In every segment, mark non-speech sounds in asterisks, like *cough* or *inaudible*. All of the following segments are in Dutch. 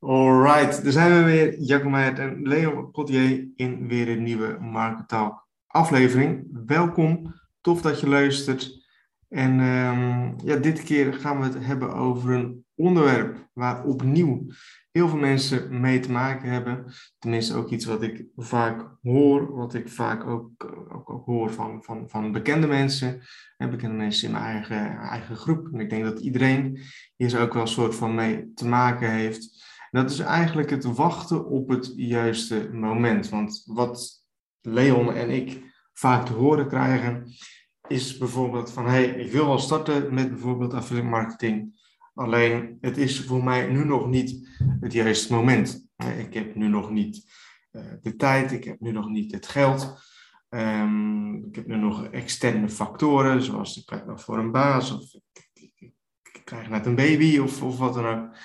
Alright, daar zijn we weer. Meijert en Leon Cotier in weer een nieuwe Marketalk aflevering. Welkom, tof dat je luistert. En um, ja, dit keer gaan we het hebben over een onderwerp waar opnieuw heel veel mensen mee te maken hebben. Tenminste ook iets wat ik vaak hoor, wat ik vaak ook, ook, ook hoor van, van, van bekende mensen. En bekende mensen in mijn eigen, eigen groep. En ik denk dat iedereen hier ook wel een soort van mee te maken heeft. Dat is eigenlijk het wachten op het juiste moment. Want wat Leon en ik vaak te horen krijgen, is bijvoorbeeld van, hey, ik wil wel starten met bijvoorbeeld affiliate marketing. Alleen het is voor mij nu nog niet het juiste moment. Ik heb nu nog niet uh, de tijd, ik heb nu nog niet het geld. Um, ik heb nu nog externe factoren, zoals ik krijg nog voor een baas, of ik, ik krijg net een baby, of, of wat dan ook.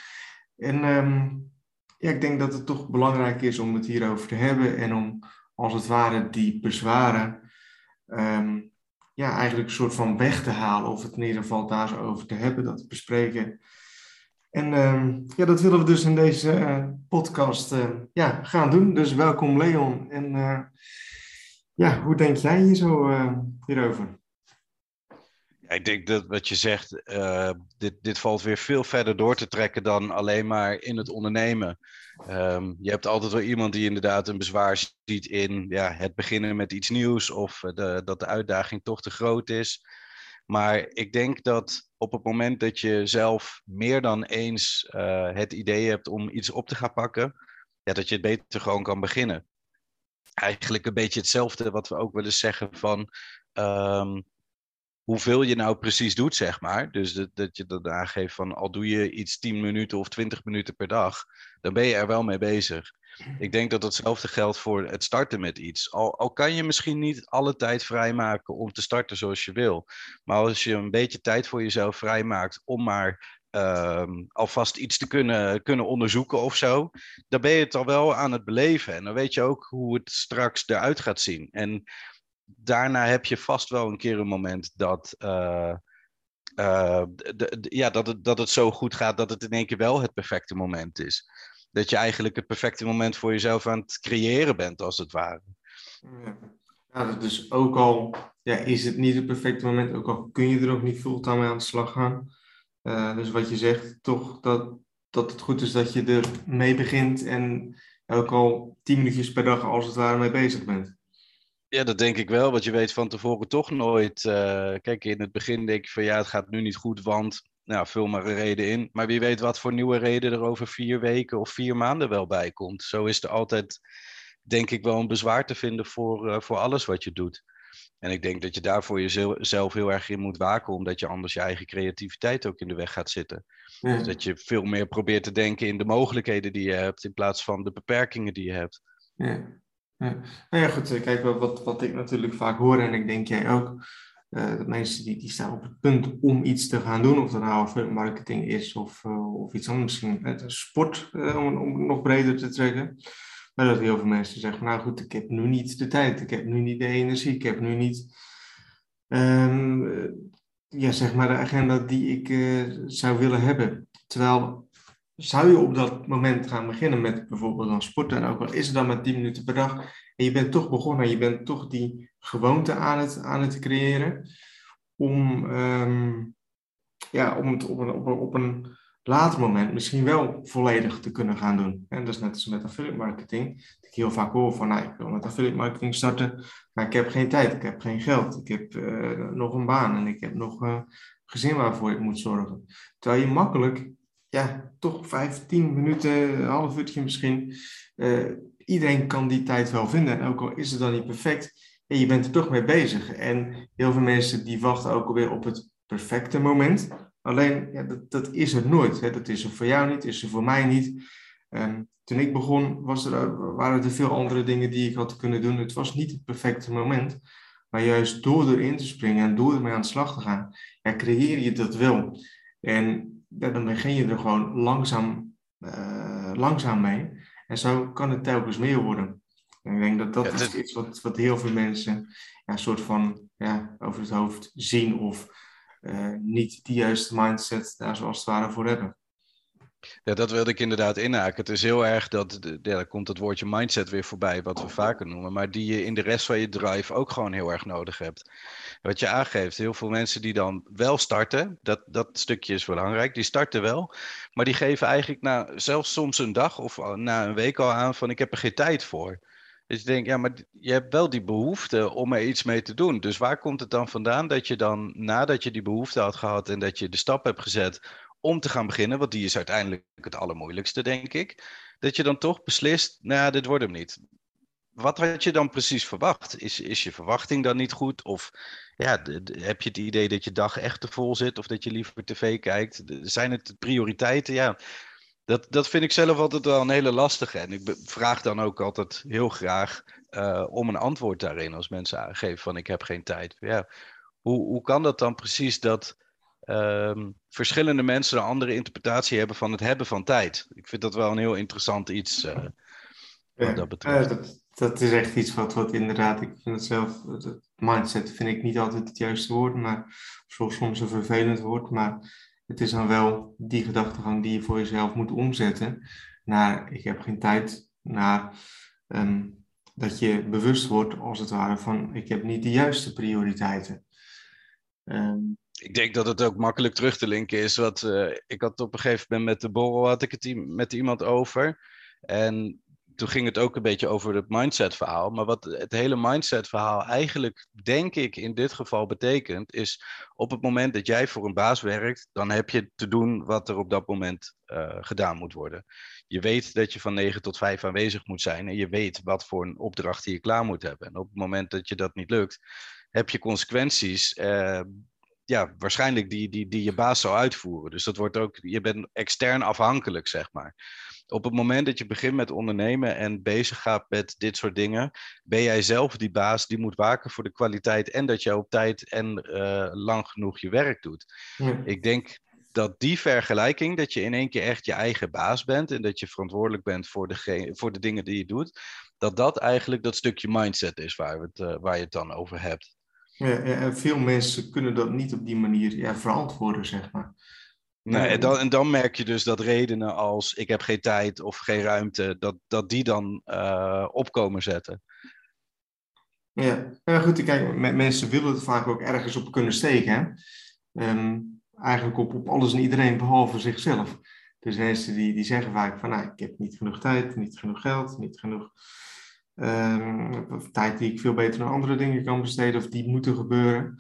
En um, ja, ik denk dat het toch belangrijk is om het hierover te hebben en om als het ware die bezwaren um, ja, eigenlijk een soort van weg te halen, of het in ieder geval daar zo over te hebben, dat te bespreken. En um, ja, dat willen we dus in deze uh, podcast ja, gaan doen. Dus welkom Leon. En uh, ja, hoe denk jij hier zo hierover? Ik denk dat wat je zegt, dit, dit valt weer veel verder door te trekken dan alleen maar in het ondernemen. Um, je hebt altijd wel iemand die inderdaad een bezwaar ziet in ja, het beginnen met iets nieuws of de, dat de uitdaging toch te groot is. Maar ik denk dat op het moment dat je zelf meer dan eens uh, het idee hebt om iets op te gaan pakken, ja, dat je het beter gewoon kan beginnen. Eigenlijk een beetje hetzelfde wat we ook wel eens zeggen van um, hoeveel je nou precies doet, zeg maar. Dus dat, dat je dat aangeeft van al doe je iets 10 minuten of 20 minuten per dag, dan ben je er wel mee bezig. Ik denk dat hetzelfde geldt voor het starten met iets. Al, al kan je misschien niet alle tijd vrijmaken om te starten zoals je wil. Maar als je een beetje tijd voor jezelf vrijmaakt om maar um, alvast iets te kunnen, kunnen onderzoeken of zo, dan ben je het al wel aan het beleven. En dan weet je ook hoe het straks eruit gaat zien. En daarna heb je vast wel een keer een moment dat, de, de, ja, dat, het, dat het zo goed gaat dat het in één keer wel het perfecte moment is. Dat je eigenlijk het perfecte moment voor jezelf aan het creëren bent, als het ware. Ja, dus ook al ja, is het niet het perfecte moment, ook al kun je er nog niet fulltime mee aan de slag gaan. Uh, dus wat je zegt, toch dat, dat het goed is dat je er mee begint en ook al tien minuutjes per dag als het ware mee bezig bent. Ja, dat denk ik wel, want je weet van tevoren toch nooit. Uh, kijk, in het begin denk je van ja, het gaat nu niet goed, want nou, vul maar een reden in. Maar wie weet wat voor nieuwe reden er over vier weken of vier maanden wel bij komt. Zo is er altijd, denk ik, wel een bezwaar te vinden voor, uh, voor alles wat je doet. En ik denk dat je daar voor jezelf heel erg in moet waken, omdat je anders je eigen creativiteit ook in de weg gaat zitten. Dus dat je veel meer probeert te denken in de mogelijkheden die je hebt, in plaats van de beperkingen die je hebt. Ja. Ja. Nou ja, goed. Kijk, wat, wat ik natuurlijk vaak hoor, en ik denk jij ook, uh, dat mensen die, die staan op het punt om iets te gaan doen, of dat nou marketing is of, uh, of iets anders, misschien uh, sport, om, om nog breder te trekken. Maar dat heel veel mensen zeggen, nou goed, ik heb nu niet de tijd, ik heb nu niet de energie, ik heb nu niet, um, ja, zeg maar de agenda die ik zou willen hebben. Terwijl zou je op dat moment gaan beginnen met bijvoorbeeld dan sporten, en ook al is het dan maar 10 minuten per dag, en je bent toch begonnen, je bent toch die gewoonte aan het, aan het creëren, om, um, ja, om het op een, op, een, op een later moment misschien wel volledig te kunnen gaan doen. En dat is net als met affiliate marketing, dat ik heel vaak hoor van, nou, ik wil met affiliate marketing starten, maar ik heb geen tijd, ik heb geen geld, ik heb uh, nog een baan en ik heb nog uh, gezin waarvoor ik moet zorgen. Terwijl je makkelijk ja, toch vijf, tien minuten, een half uurtje misschien. Uh, iedereen kan die tijd wel vinden. En ook al is het dan niet perfect, je bent er toch mee bezig. En heel veel mensen die wachten ook alweer op het perfecte moment. Alleen, ja, dat, dat is het nooit. Hè. Dat is er voor jou niet, is er voor mij niet. Um, toen ik begon, was er, waren er veel andere dingen die ik had kunnen doen. Het was niet het perfecte moment. Maar juist door erin te springen en door ermee aan de slag te gaan, creëer je dat wel. En ja, dan begin je er gewoon langzaam, uh, langzaam mee. En zo kan het telkens meer worden. En ik denk dat dat ja, is iets wat, wat heel veel mensen ja, een soort van ja, over het hoofd zien of uh, niet die juiste mindset daar zoals het ware voor hebben. Ja, dat wilde ik inderdaad inhaken. Het is heel erg dat, ja, komt het woordje mindset weer voorbij, wat we vaker noemen, maar die je in de rest van je drive ook gewoon heel erg nodig hebt. Wat je aangeeft, heel veel mensen die dan wel starten, dat, dat stukje is belangrijk, die starten wel, maar die geven eigenlijk na, zelfs soms een dag of na een week al aan van ik heb er geen tijd voor. Dus je denkt, ja, maar je hebt wel die behoefte om er iets mee te doen. Dus waar komt het dan vandaan dat je dan, nadat je die behoefte had gehad en dat je de stap hebt gezet om te gaan beginnen, want die is uiteindelijk het allermoeilijkste, denk ik, dat je dan toch beslist, nou ja, dit wordt hem niet. Wat had je dan precies verwacht? Is, is je verwachting dan niet goed? Of ja, heb je het idee dat je dag echt te vol zit? Of dat je liever tv kijkt? Zijn het prioriteiten? Ja, dat, dat vind ik zelf altijd wel een hele lastige. En ik vraag dan ook altijd heel graag uh, om een antwoord daarin als mensen aangeven van ik heb geen tijd. Ja, hoe, hoe kan dat dan precies dat um, verschillende mensen een andere interpretatie hebben van het hebben van tijd? Ik vind dat wel een heel interessant iets uh, wat dat betreft. dat, dat, is echt iets wat, wat inderdaad, ik vind het zelf, mindset vind ik niet altijd het juiste woord, maar soms een vervelend woord, maar het is dan wel die gedachtegang die je voor jezelf moet omzetten naar ik heb geen tijd, naar ehm, dat je bewust wordt als het ware van ik heb niet de juiste prioriteiten. Um, ik denk dat het ook makkelijk terug te linken is. Wat, uh, ik had op een gegeven moment met de borrel had ik het met iemand over. En toen ging het ook een beetje over het mindset verhaal. Maar wat het hele mindset verhaal eigenlijk, denk ik, in dit geval betekent, is op het moment dat jij voor een baas werkt, dan heb je te doen wat er op dat moment uh, gedaan moet worden. Je weet dat je van 9 tot 5 aanwezig moet zijn en je weet wat voor een opdracht je klaar moet hebben. En op het moment dat je dat niet lukt, heb je consequenties. Uh, ja, waarschijnlijk die, die, die je baas zou uitvoeren. Dus dat wordt ook, je bent extern afhankelijk, zeg maar op het moment dat je begint met ondernemen en bezig gaat met dit soort dingen, ben jij zelf die baas die moet waken voor de kwaliteit en dat je op tijd en uh, lang genoeg je werk doet. Ik denk dat die vergelijking, dat je in één keer echt je eigen baas bent en dat je verantwoordelijk bent voor de, voor de dingen die je doet, dat dat eigenlijk dat stukje mindset is waar, het, uh, waar je het dan over hebt. Ja, en veel mensen kunnen dat niet op die manier ja, verantwoorden, zeg maar. Nee, en dan, en dan merk je dus dat redenen als ik heb geen tijd of geen ruimte, dat, dat die dan uh, opkomen zetten. Ja, ja goed, kijk, mensen willen het vaak ook ergens op kunnen steken. Um, eigenlijk op, op alles en iedereen behalve zichzelf. Dus mensen die, die zeggen vaak van, nou, ik heb niet genoeg tijd, niet genoeg geld, niet genoeg um, tijd die ik veel beter aan andere dingen kan besteden of die moeten gebeuren.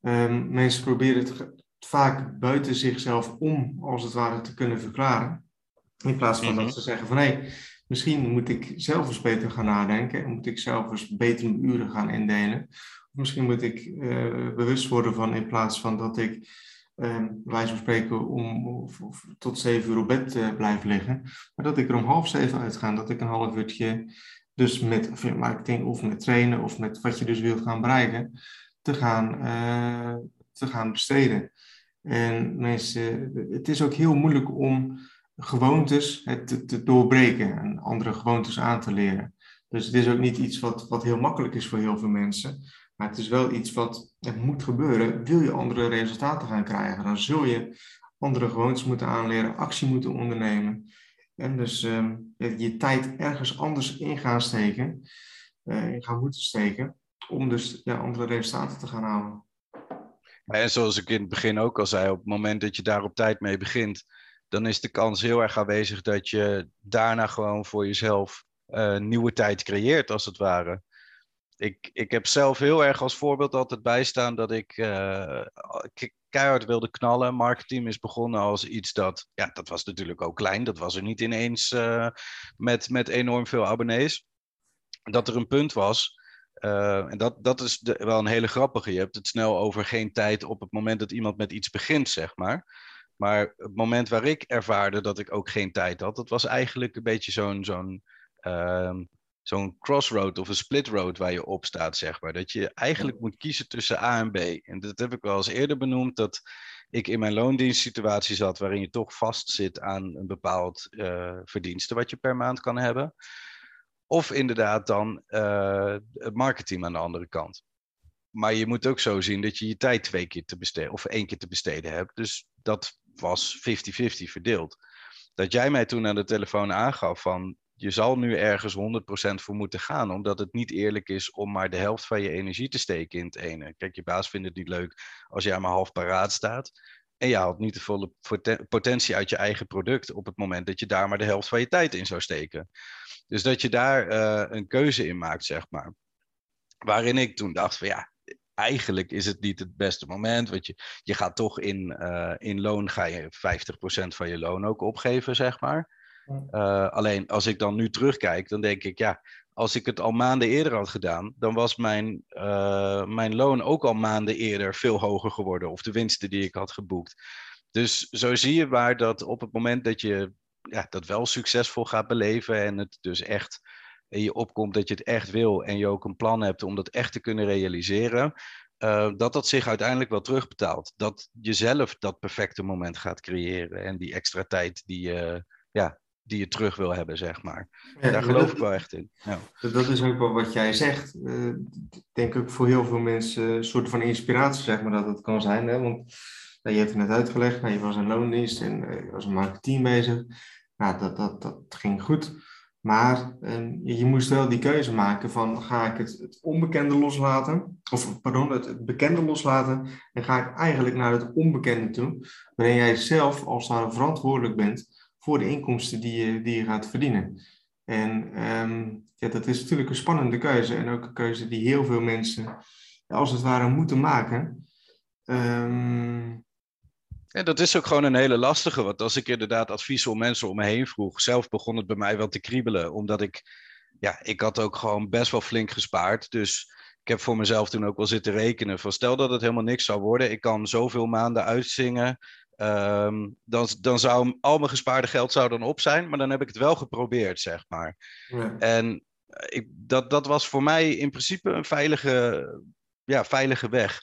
Um, mensen proberen het vaak buiten zichzelf om, als het ware, te kunnen verklaren. In plaats van dat mhm. ze zeggen van hé, hey, misschien moet ik zelf eens beter gaan nadenken. Moet ik zelf eens beter mijn uren gaan indelen. Of misschien moet ik uh, bewust worden van in plaats van dat ik uh, wijze van spreken om of, of tot zeven uur op bed uh, blijf liggen. Maar dat ik er om half zeven uitga. Dat ik een half uurtje dus met marketing of met trainen of met wat je dus wilt gaan bereiken, te gaan, uh, te gaan besteden. En mensen, het is ook heel moeilijk om gewoontes te, te doorbreken en andere gewoontes aan te leren. Dus het is ook niet iets wat, wat heel makkelijk is voor heel veel mensen. Maar het is wel iets wat het moet gebeuren. Wil je andere resultaten gaan krijgen, dan zul je andere gewoontes moeten aanleren, actie moeten ondernemen. En dus uh, je tijd ergens anders in gaan steken, uh, in gaan moeten steken, om dus ja, andere resultaten te gaan halen. En zoals ik in het begin ook al zei, op het moment dat je daar op tijd mee begint, dan is de kans heel erg aanwezig dat je daarna gewoon voor jezelf uh, nieuwe tijd creëert, als het ware. Ik, ik heb zelf heel erg als voorbeeld altijd bijstaan dat ik uh, keihard wilde knallen. Marketing is begonnen als iets dat, ja, dat was natuurlijk ook klein. Dat was er niet ineens uh, met, met enorm veel abonnees. Dat er een punt was uh, en dat, dat is wel een hele grappige. Je hebt het snel over geen tijd op het moment dat iemand met iets begint, zeg maar. Maar het moment waar ik ervaarde dat ik ook geen tijd had, dat was eigenlijk een beetje zo'n zo'n uh, zo'n crossroad of een split road waar je op staat, zeg maar. Dat je eigenlijk moet kiezen tussen A en B. En dat heb ik wel eens eerder benoemd, dat ik in mijn loondienstsituatie zat waarin je toch vastzit aan een bepaald uh, verdienste wat je per maand kan hebben. Of inderdaad dan uh, het marketing aan de andere kant. Maar je moet ook zo zien dat je je tijd twee keer te besteden of één keer te besteden hebt. Dus dat was 50-50 verdeeld. dat jij mij toen aan de telefoon aangaf van je zal nu ergens 100% voor moeten gaan, omdat het niet eerlijk is om maar de helft van je energie te steken in het ene. Kijk, je baas vindt het niet leuk als jij maar half paraat staat. En je haalt niet de volle potentie uit je eigen product op het moment dat je daar maar de helft van je tijd in zou steken. Dus dat je daar uh, een keuze in maakt, zeg maar. Waarin ik toen dacht van ja, eigenlijk is het niet het beste moment. Want je, je gaat toch in, uh, in loon, ga je 50% van je loon ook opgeven, zeg maar. Uh, alleen als ik dan nu terugkijk, dan denk ik, ja, als ik het al maanden eerder had gedaan, dan was mijn, uh, mijn loon ook al maanden eerder veel hoger geworden. Of de winsten die ik had geboekt. Dus zo zie je waar dat op het moment dat je ja, dat wel succesvol gaat beleven en het dus echt in je opkomt dat je het echt wil en je ook een plan hebt om dat echt te kunnen realiseren, uh, dat dat zich uiteindelijk wel terugbetaalt. Dat je zelf dat perfecte moment gaat creëren en die extra tijd die je, ja, die je terug wil hebben, zeg maar. Daar geloof ik wel echt in. Ja. Dat is ook wel wat jij zegt. Uh, ik denk ook voor heel veel mensen een soort van inspiratie, zeg maar, dat het kan zijn. Hè? Want nou, je hebt het net uitgelegd, nou, je was een loondienst en uh, je was een marketing bezig. Nou, dat, dat, dat ging goed. Maar uh, je moest wel die keuze maken van ga ik het, het onbekende loslaten, of pardon, het, het, bekende loslaten en ga ik eigenlijk naar het onbekende toe, waarin jij zelf als daar verantwoordelijk bent voor de inkomsten die je, die je gaat verdienen. En um, ja, dat is natuurlijk een spannende keuze en ook een keuze die heel veel mensen als het ware moeten maken. Um... Dat is ook gewoon een hele lastige. Want als ik inderdaad advies om mensen om me heen vroeg, zelf begon het bij mij wel te kriebelen. Omdat ik, ja, ik had ook gewoon best wel flink gespaard. Dus ik heb voor mezelf toen ook wel zitten rekenen. Van stel dat het helemaal niks zou worden. Ik kan zoveel maanden uitzingen. Um, dan, dan zou al mijn gespaarde geld zou dan op zijn, maar dan heb ik het wel geprobeerd, zeg maar. Ja. En ik, dat, dat was voor mij in principe een veilige, ja, veilige weg.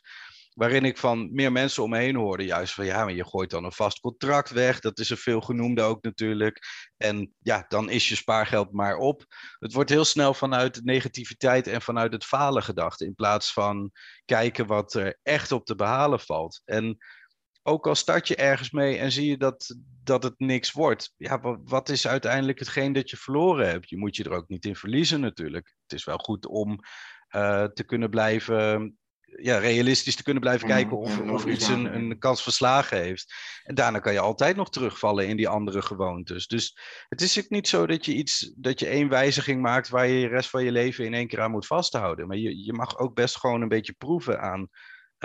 Waarin ik van meer mensen om me heen hoorde, juist van ja, maar je gooit dan een vast contract weg. Dat is een veel genoemde ook natuurlijk. En ja, dan is je spaargeld maar op. Het wordt heel snel vanuit de negativiteit en vanuit het falen gedacht. In plaats van kijken wat er echt op te behalen valt. En ook al start je ergens mee en zie je dat, dat het niks wordt, ja, wat, wat, is uiteindelijk hetgeen dat je verloren hebt? Je moet je er ook niet in verliezen natuurlijk. Het is wel goed om uh, te kunnen blijven, ja, realistisch te kunnen blijven kijken of, of iets een, een kans verslagen heeft. En daarna kan je altijd nog terugvallen in die andere gewoontes. Dus het is ook niet zo dat je iets, dat je één wijziging maakt waar je de rest van je leven in één keer aan moet vasthouden. Maar je, je mag ook best gewoon een beetje proeven aan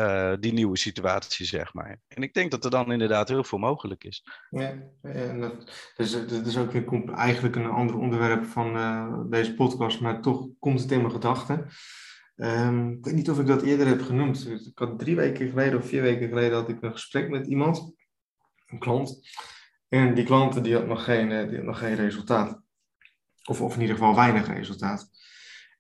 uh, die nieuwe situatie, zeg maar. En ik denk dat er dan inderdaad heel veel mogelijk is. Ja, en dat, dat is ook eigenlijk een ander onderwerp van uh, deze podcast, maar toch komt het in mijn gedachten. Um, ik weet niet of ik dat eerder heb genoemd. Ik had drie weken geleden of vier weken geleden had ik een gesprek met iemand, een klant. En die klant die had nog geen, eh, die had nog geen resultaat. Of, of in ieder geval weinig resultaat.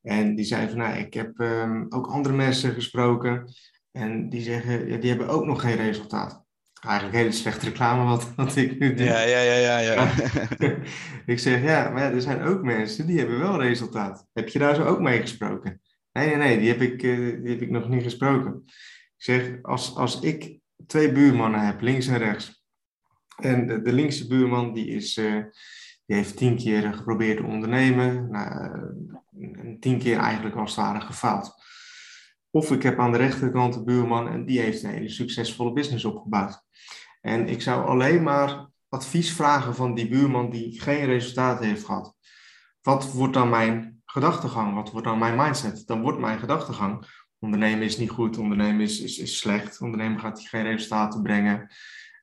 En die zei van, nou, ik heb um, ook andere mensen gesproken. En die zeggen, ja, die hebben ook nog geen resultaat. Eigenlijk hele slechte reclame wat, wat ik nu doe. Ja, ja, ja, ja. ja. *laughs* ik zeg, ja, maar er zijn ook mensen die hebben wel resultaat. Heb je daar zo ook mee gesproken? Nee, nee, nee, die heb ik, uh, die heb ik nog niet gesproken. Ik zeg, als, als ik twee buurmannen heb, links en rechts. En de, de linkse buurman, die, is, uh, die heeft tien keer geprobeerd te ondernemen. Nou, tien keer eigenlijk als het ware gefaald. Of ik heb aan de rechterkant de buurman en die heeft een hele succesvolle business opgebouwd. En ik zou alleen maar advies vragen van die buurman die geen resultaten heeft gehad. Wat wordt dan mijn gedachtegang? Wat wordt dan mijn mindset? Dan wordt mijn gedachtegang. Ondernemen is niet goed, ondernemen is, is, is slecht, ondernemen gaat geen resultaten brengen,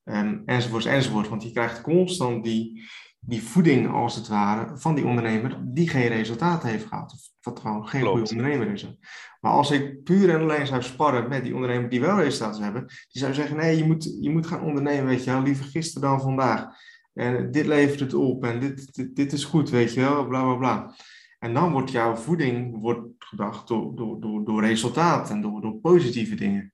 um, enzovoort, enzovoort. Want je krijgt constant die, die voeding, als het ware, van die ondernemer die geen resultaten heeft gehad. Of wat gewoon geen goede ondernemer is. Maar als ik puur en alleen zou sparren met die ondernemer die wel resultaten hebben, die zou zeggen, nee, je moet, je moet gaan ondernemen, weet je wel, liever gisteren dan vandaag. En dit levert het op en dit, dit, dit is goed, weet je wel, bla bla bla. En dan wordt jouw voeding wordt gedacht door, door, door, door resultaat en door, door positieve dingen.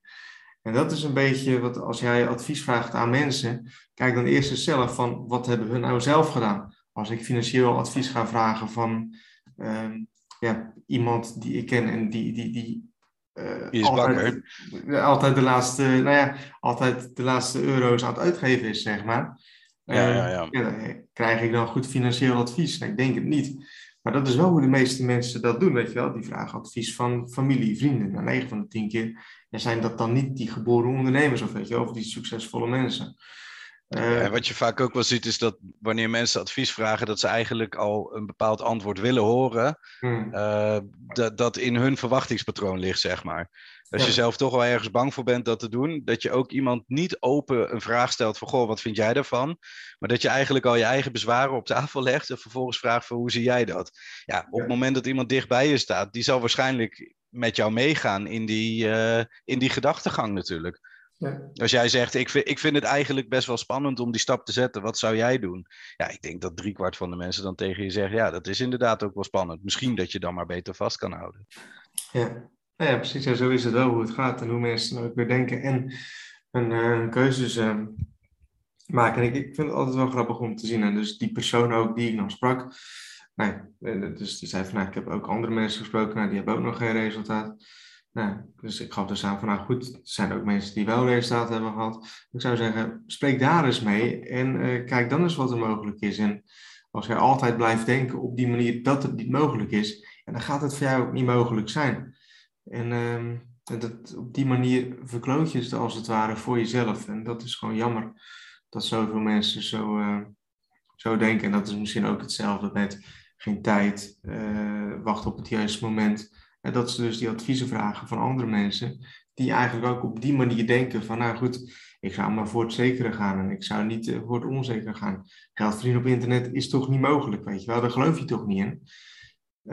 En dat is een beetje wat als jij advies vraagt aan mensen, kijk dan eerst eens zelf van wat hebben we nou zelf gedaan. Als ik financieel advies ga vragen van um, ja, iemand die ik ken en die, die, die uh, altijd, altijd, de laatste, nou ja, altijd de laatste euro's aan het uitgeven is, zeg maar. Ja, ja, ja. ja, krijg ik dan goed financieel advies? Ik denk het niet. Maar dat is wel hoe de meeste mensen dat doen, weet je wel. Die vragen advies van familie, vrienden. Nou, 9 van de 10 keer zijn dat dan niet die geboren ondernemers of, weet je wel, of die succesvolle mensen. Uh, en wat je vaak ook wel ziet is dat wanneer mensen advies vragen, dat ze eigenlijk al een bepaald antwoord willen horen, hmm. uh, dat, dat in hun verwachtingspatroon ligt, zeg maar. Als je zelf toch wel ergens bang voor bent dat te doen, dat je ook iemand niet open een vraag stelt van, goh, wat vind jij daarvan? Maar dat je eigenlijk al je eigen bezwaren op tafel legt en vervolgens vraagt van, hoe zie jij dat? Ja, op het moment dat iemand dichtbij je staat, die zal waarschijnlijk met jou meegaan in die, uh, in die gedachtegang natuurlijk. Ja. Als jij zegt, ik vind, ik vind het eigenlijk best wel spannend om die stap te zetten, wat zou jij doen? Ja, ik denk dat driekwart van de mensen dan tegen je zegt, ja, dat is inderdaad ook wel spannend. Misschien dat je dan maar beter vast kan houden. Ja, ja precies. En zo is het wel hoe het gaat en hoe mensen ook weer denken en hun uh, keuzes uh, maken. En ik, ik vind het altijd wel grappig om te zien. En dus die persoon ook die ik nog sprak, nee, eh, dus die zei van, nou, ik heb ook andere mensen gesproken, nou, die hebben ook nog geen resultaat. Nou, dus ik gaf dus aan van, nou goed, er zijn ook mensen die wel resultaten hebben gehad. Ik zou zeggen, spreek daar eens mee en uh, kijk dan eens wat er mogelijk is. En als jij altijd blijft denken op die manier dat het niet mogelijk is, dan gaat het voor jou ook niet mogelijk zijn. En uh, dat, op die manier verkloot je het als het ware voor jezelf. En dat is gewoon jammer dat zoveel mensen zo, uh, zo denken. En dat is misschien ook hetzelfde met geen tijd, uh, wachten op het juiste moment. En dat ze dus die adviezen vragen van andere mensen, die eigenlijk ook op die manier denken van, nou goed, ik zou maar voor het zekere gaan en ik zou niet uh, voor het onzekere gaan. Geld verdienen op internet is toch niet mogelijk, weet je wel, daar geloof je toch niet in.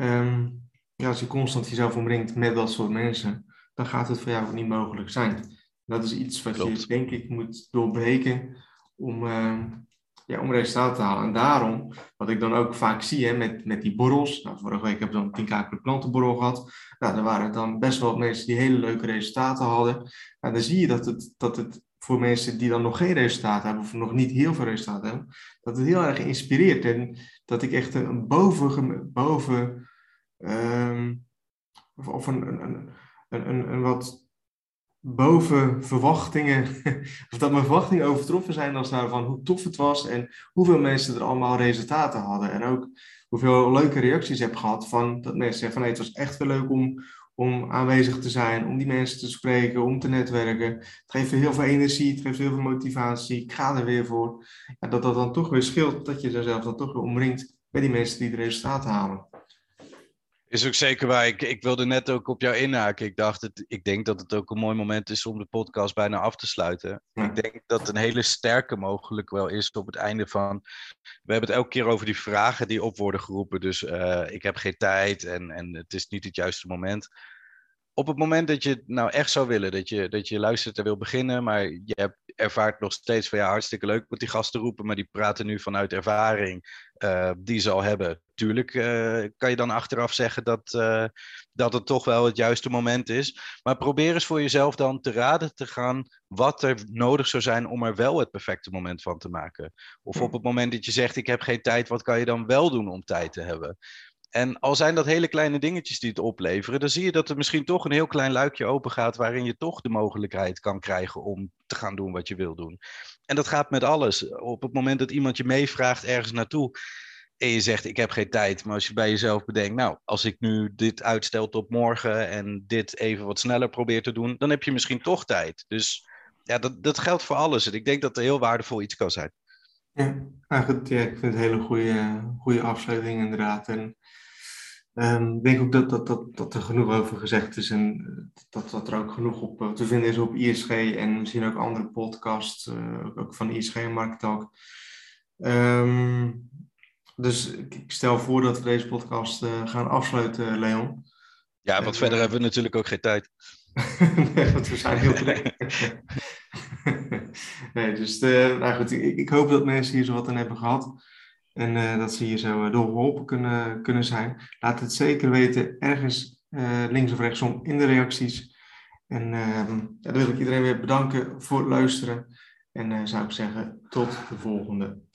Um, ja, als je constant jezelf omringt met dat soort mensen, dan gaat het voor jou ook niet mogelijk zijn. Dat is iets wat je, denk ik, moet doorbreken om, uh, ja, om resultaten te halen. En daarom, wat ik dan ook vaak zie hè, met, met die borrels. Nou, vorige week heb ik dan een 10k klantenborrel gehad. Nou, er waren dan best wel mensen die hele leuke resultaten hadden. Nou, dan zie je dat het, dat het voor mensen die dan nog geen resultaat hebben, of nog niet heel veel resultaat hebben, dat het heel erg inspireert. En dat ik echt een boven, boven um, of een, een, een, een wat boven verwachtingen, *laughs* of dat mijn verwachtingen overtroffen zijn als nou van hoe tof het was en hoeveel mensen er allemaal resultaten hadden. En ook hoeveel leuke reacties heb gehad van dat mensen zeggen van nee, het was echt wel leuk om, om aanwezig te zijn, om die mensen te spreken, om te netwerken. Het geeft heel veel energie, het geeft heel veel motivatie, ik ga er weer voor. Dat dat dan toch weer scheelt, dat je jezelf dan toch weer omringt bij die mensen die de resultaten halen. Is ook zeker waar. Ik, ik wilde net ook op jou inhaken. Ik dacht, het, ik denk dat het ook een mooi moment is om de podcast bijna af te sluiten. Ik denk dat een hele sterke mogelijk wel is op het einde van. We hebben het elke keer over die vragen die op worden geroepen. Dus uh, ik heb geen tijd en, en het is niet het juiste moment. Op het moment dat je het nou echt zou willen, dat je, dat je luistert en wil beginnen, maar je hebt, ervaart nog steeds van ja, hartstikke leuk met die gasten roepen, maar die praten nu vanuit ervaring uh, die ze al hebben. Tuurlijk uh, kan je dan achteraf zeggen dat, uh, dat het toch wel het juiste moment is. Maar probeer eens voor jezelf dan te raden te gaan wat er nodig zou zijn om er wel het perfecte moment van te maken. Of op het moment dat je zegt ik heb geen tijd, wat kan je dan wel doen om tijd te hebben? En al zijn dat hele kleine dingetjes die het opleveren, dan zie je dat er misschien toch een heel klein luikje open gaat waarin je toch de mogelijkheid kan krijgen om te gaan doen wat je wil doen. En dat gaat met alles. Op het moment dat iemand je meevraagt ergens naartoe en je zegt ik heb geen tijd, maar als je bij jezelf bedenkt, nou, als ik nu dit uitstel tot morgen en dit even wat sneller probeer te doen, dan heb je misschien toch tijd. Dus ja, dat, dat geldt voor alles. En ik denk dat er heel waardevol iets kan zijn. Ja, ja, ik vind het een hele goede, goede afsluiting inderdaad. En um, ik denk ook dat, dat, dat, dat er genoeg over gezegd is en eh, dat, dat er ook genoeg op eh, te vinden is op ISG en misschien ook andere podcasts, uh, ook van ISG en Marketalk. Um, dus ik stel voor dat we deze podcast uh, gaan afsluiten, Leon. Ja, want verder hebben we natuurlijk ook geen tijd. *laughs* nee, want we zijn heel druk. *laughs* nee, dus nou goed, ik, ik, hoop dat mensen hier zo wat aan hebben gehad. En uh, dat ze hier zo doorgeholpen kunnen, kunnen zijn. Laat het zeker weten, ergens links of rechtsom in de reacties. En ehm, ja, dan wil ik iedereen weer bedanken voor het luisteren. En zou ik zeggen, tot de volgende